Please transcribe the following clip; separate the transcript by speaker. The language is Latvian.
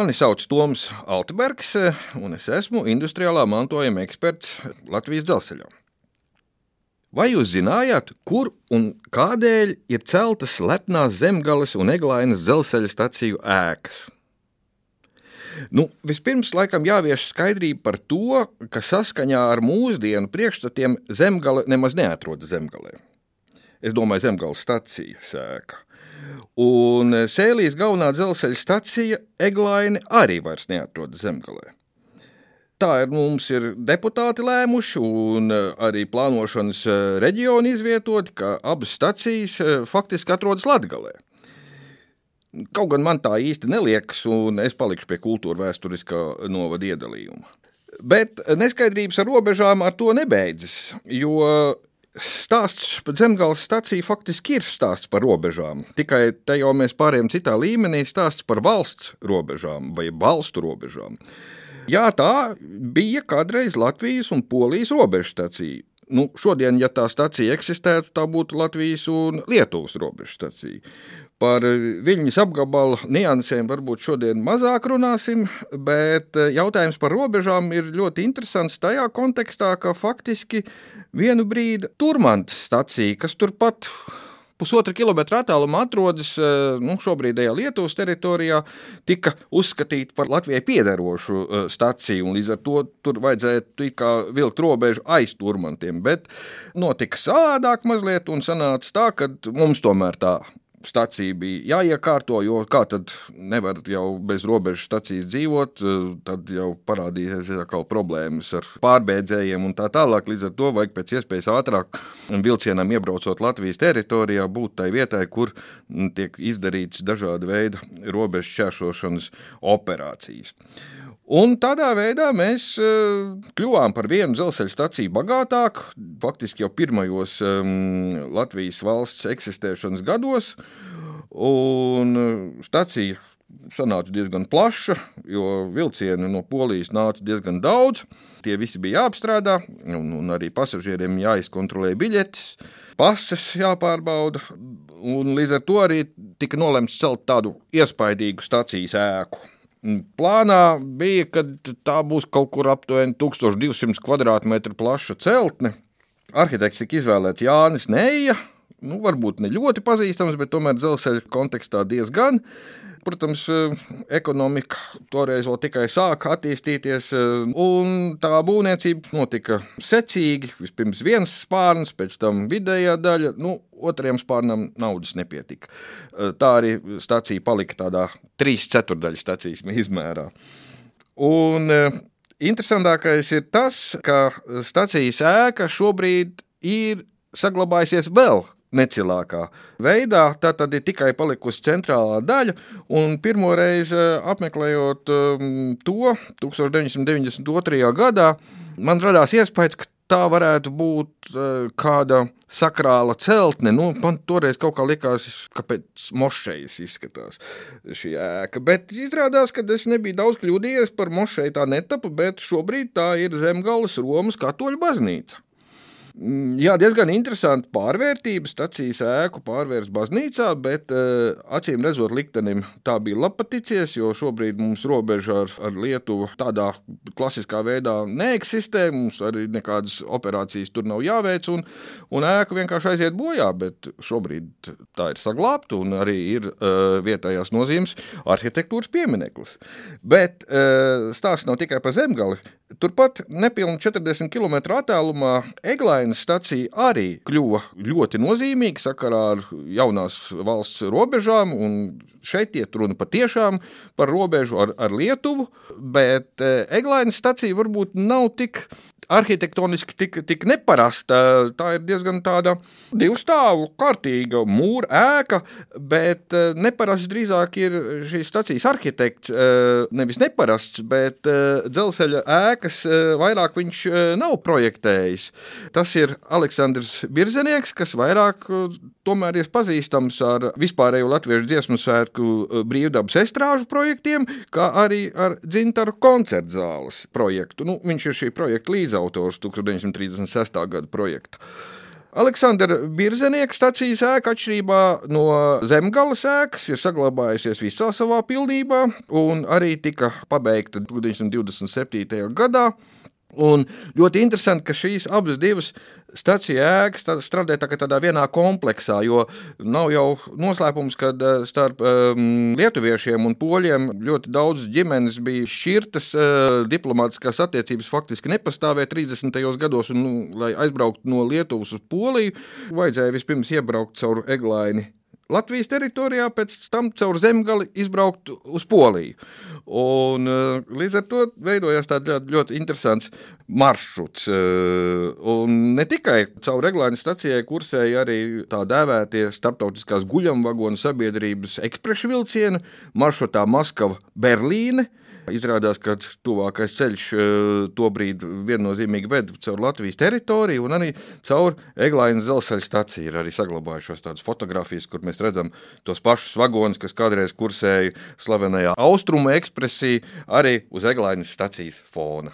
Speaker 1: Mani sauc Toms Altbergs, un es esmu industriālā mantojuma eksperts Latvijas dzelzceļā. Vai jūs zinājāt, kur un kādēļ ir celtas lepnās zemgales un eglainas dzelzceļa staciju ēkas? Nu, vispirms, laikam, jāvieš skaidrība par to, ka saskaņā ar mūsdienu priekšstatiem zemgale nemaz neatrodas zemgalē. Es domāju, zemgales stacija sēka. Un Sēlijas galvenā dzelzceļa stacija Eglaini arī vairs neatrodas zemgalē. Tā ir mums ir deputāti lēmuši, un arī plānošanas reģioni izvietoti, ka abas stacijas faktiski atrodas Latvijā. Kaut gan man tā īsti neliekas, un es palikšu pie kultūra vēsturiskā novada iedalījuma. Bet neskaidrības ar robežām ar to nebeidzas, jo stāsts par zemgāles stāciju faktiski ir stāsts par robežām. Tikai te jau mēs pārējām citā līmenī stāsts par valsts robežām vai valstu robežām. Jā, tā bija kādreiz Latvijas un Polijas robežstacija. Nu, šodien, ja tā stacija eksistētu, tā būtu Latvijas un Lietuvas robežstacija. Par viņas apgabala niansēm varbūt šodien mazāk runāsim, bet eh, jautājums par robežām ir ļoti interesants tajā kontekstā, ka faktiski vienu brīdi Turmanta stacija, kas turpat pusotra kilometra attālumā atrodas eh, nu, šobrīdējā Lietuvas teritorijā, tika uzskatīta par Latvijai piederošu eh, staciju, līdz ar to tur vajadzēja vilkt robežu aiz turmantiem. Bet notika savādāk mazliet, un sanāca tā, ka mums tomēr tā stacija bija jāiekārto, jo kā tad nevar jau bez robežu stacijas dzīvot, tad jau parādīsies atkal problēmas ar pārbēdzējiem un tā tālāk. Līdz ar to vajag pēc iespējas ātrāk vilcienam iebraucot Latvijas teritorijā, būt tai vietai, kur tiek izdarīts dažāda veida robežu šķēršošanas operācijas. Un tādā veidā mēs uh, kļuvām par vienu dzelzceļa staciju bagātāku, faktiski jau pirmajos um, Latvijas valsts eksistēšanas gados. Un uh, stacija sanāca diezgan plaša, jo vilcienu no Polijas nāca diezgan daudz. Tie visi bija jāapstrādā, un, un arī pasažieriem jāizkontrolē biļetes, pases jāpārbauda. Līdz ar to arī tika nolemts celt tādu iespaidīgu stacijas ēku. Plānā bija, ka tā būs kaut kur aptuveni 1200 km2 plaša celtne. Arhitekts tika izvēlēts Jānis Neija. Nu, varbūt ne ļoti pazīstams, bet tomēr dzelzceļa kontekstā diezgan. Protams, ekonomika toreiz vēl tikai sāka attīstīties, un tā būvniecība notika secīgi. Vispirms viens spārns, pēc tam vidējā daļa. Nu, otrajam spārnam naudas nepietika. Tā arī stacija palika tādā trīs ceturdaļas stacijas izmērā. Un interesantākais ir tas, ka stacijas ēka šobrīd ir saglabājusies vēl necilākā veidā. Tā tad ir tikai palikusi centrālā daļa, pirmo reizi eh, apmeklējot um, to 1992. gadā, man radās iespējas, ka tā varētu būt uh, kāda sakrāla celtne. Nu, man toreiz kaut kā likās, ka pēc mošejas izskatās šī ēka. Bet izrādās, ka es nebiju daudz kļūdījies par mošeju tā netapa, bet šobrīd tā ir Zemgales Romas katoļu baznīca. Mm, jā, diezgan interesanti pārvērtība. Stacijas ēku pārvērst baznīcā, bet uh, acīm redzot, liktenim tā bija lapaticies, jo šobrīd mums robeža ar, ar Lietuvu tādā klasiskā veidā neeksistē. Mums arī nekādas operācijas tur nav jāveic, un, un ēka vienkārši aiziet bojā. Bet šobrīd tā ir saglabāta un arī ir uh, vietējās nozīmes arhitektūras piemineklis. Bet uh, stāsts nav tikai par zemgali. Turpat nepilnīgi 40 km attālumā Eglainas stacija arī kļuva ļoti nozīmīga sakarā ar jaunās valsts robežām. Šeit iet runa patiešām par robežu ar, ar Lietuvu, bet eh, Eglainas stacija varbūt nav tik arhitektoniski tik, tik neparasta. Tā ir diezgan tāda divu stāvu, kārtīga mūra ēka, bet eh, neparasts drīzāk ir šīs stacijas arhitekts. Eh, nevis neparasts, bet eh, dzelzceļa ēkas vairāk viņš nav projektējis. Tas ir Aleksandrs Birzenieks, kas vairāk tomēr ir pazīstams ar vispārējo latviešu dziesmu svētku brīvdabas estrāžu projektiem, kā arī ar dzintaru koncertu zāles projektu. Nu, viņš ir šī projekta līdzautors 1936. gada projektu. Aleksandra Birzenieka stācijas ēka, atšķirībā no zemgālas ēkas, ir saglabājusies visā savā pilnībā un arī tika pabeigta 1927. gadā. Un ļoti interesanti, ka šīs abas divas stāciju ēkas strādā tā tādā vienā kompleksā, jo nav jau noslēpums, ka starp um, lietuviešiem un poļiem ļoti daudz ģimenes bija šķirtas, uh, diplomātiskās attiecības faktiski nepastāvēja 30. gados, un, nu, lai aizbrauktu no Lietuvas uz Poliju, vajadzēja vispirms iebraukt caur Eglaini Latvijas teritorijā, pēc tam caur zemgali izbraukt uz Poliju. Un, eh, līdz ar to veidojās tāds ļoti, ļoti interesants maršruts. Eh, un ne tikai caur Reglāņa stacijai kursēja arī tā dēvētie starptautiskās guļamvagonu sabiedrības ekspresu vilcieni maršrutā Maskava-Berlīne. Izrādās, ka tuvākais ceļš eh, tobrīd viennozīmīgi ved caur Latvijas teritoriju, un arī caur Eglainas dzelzceļa staciju ir arī saglabājušās tādas fotogrāfijas, kur mēs redzam tos pašus vagonus, kas kādreiz kursēja slavenajā austrumu ekspresī, arī uz Eglainas stacijas fona.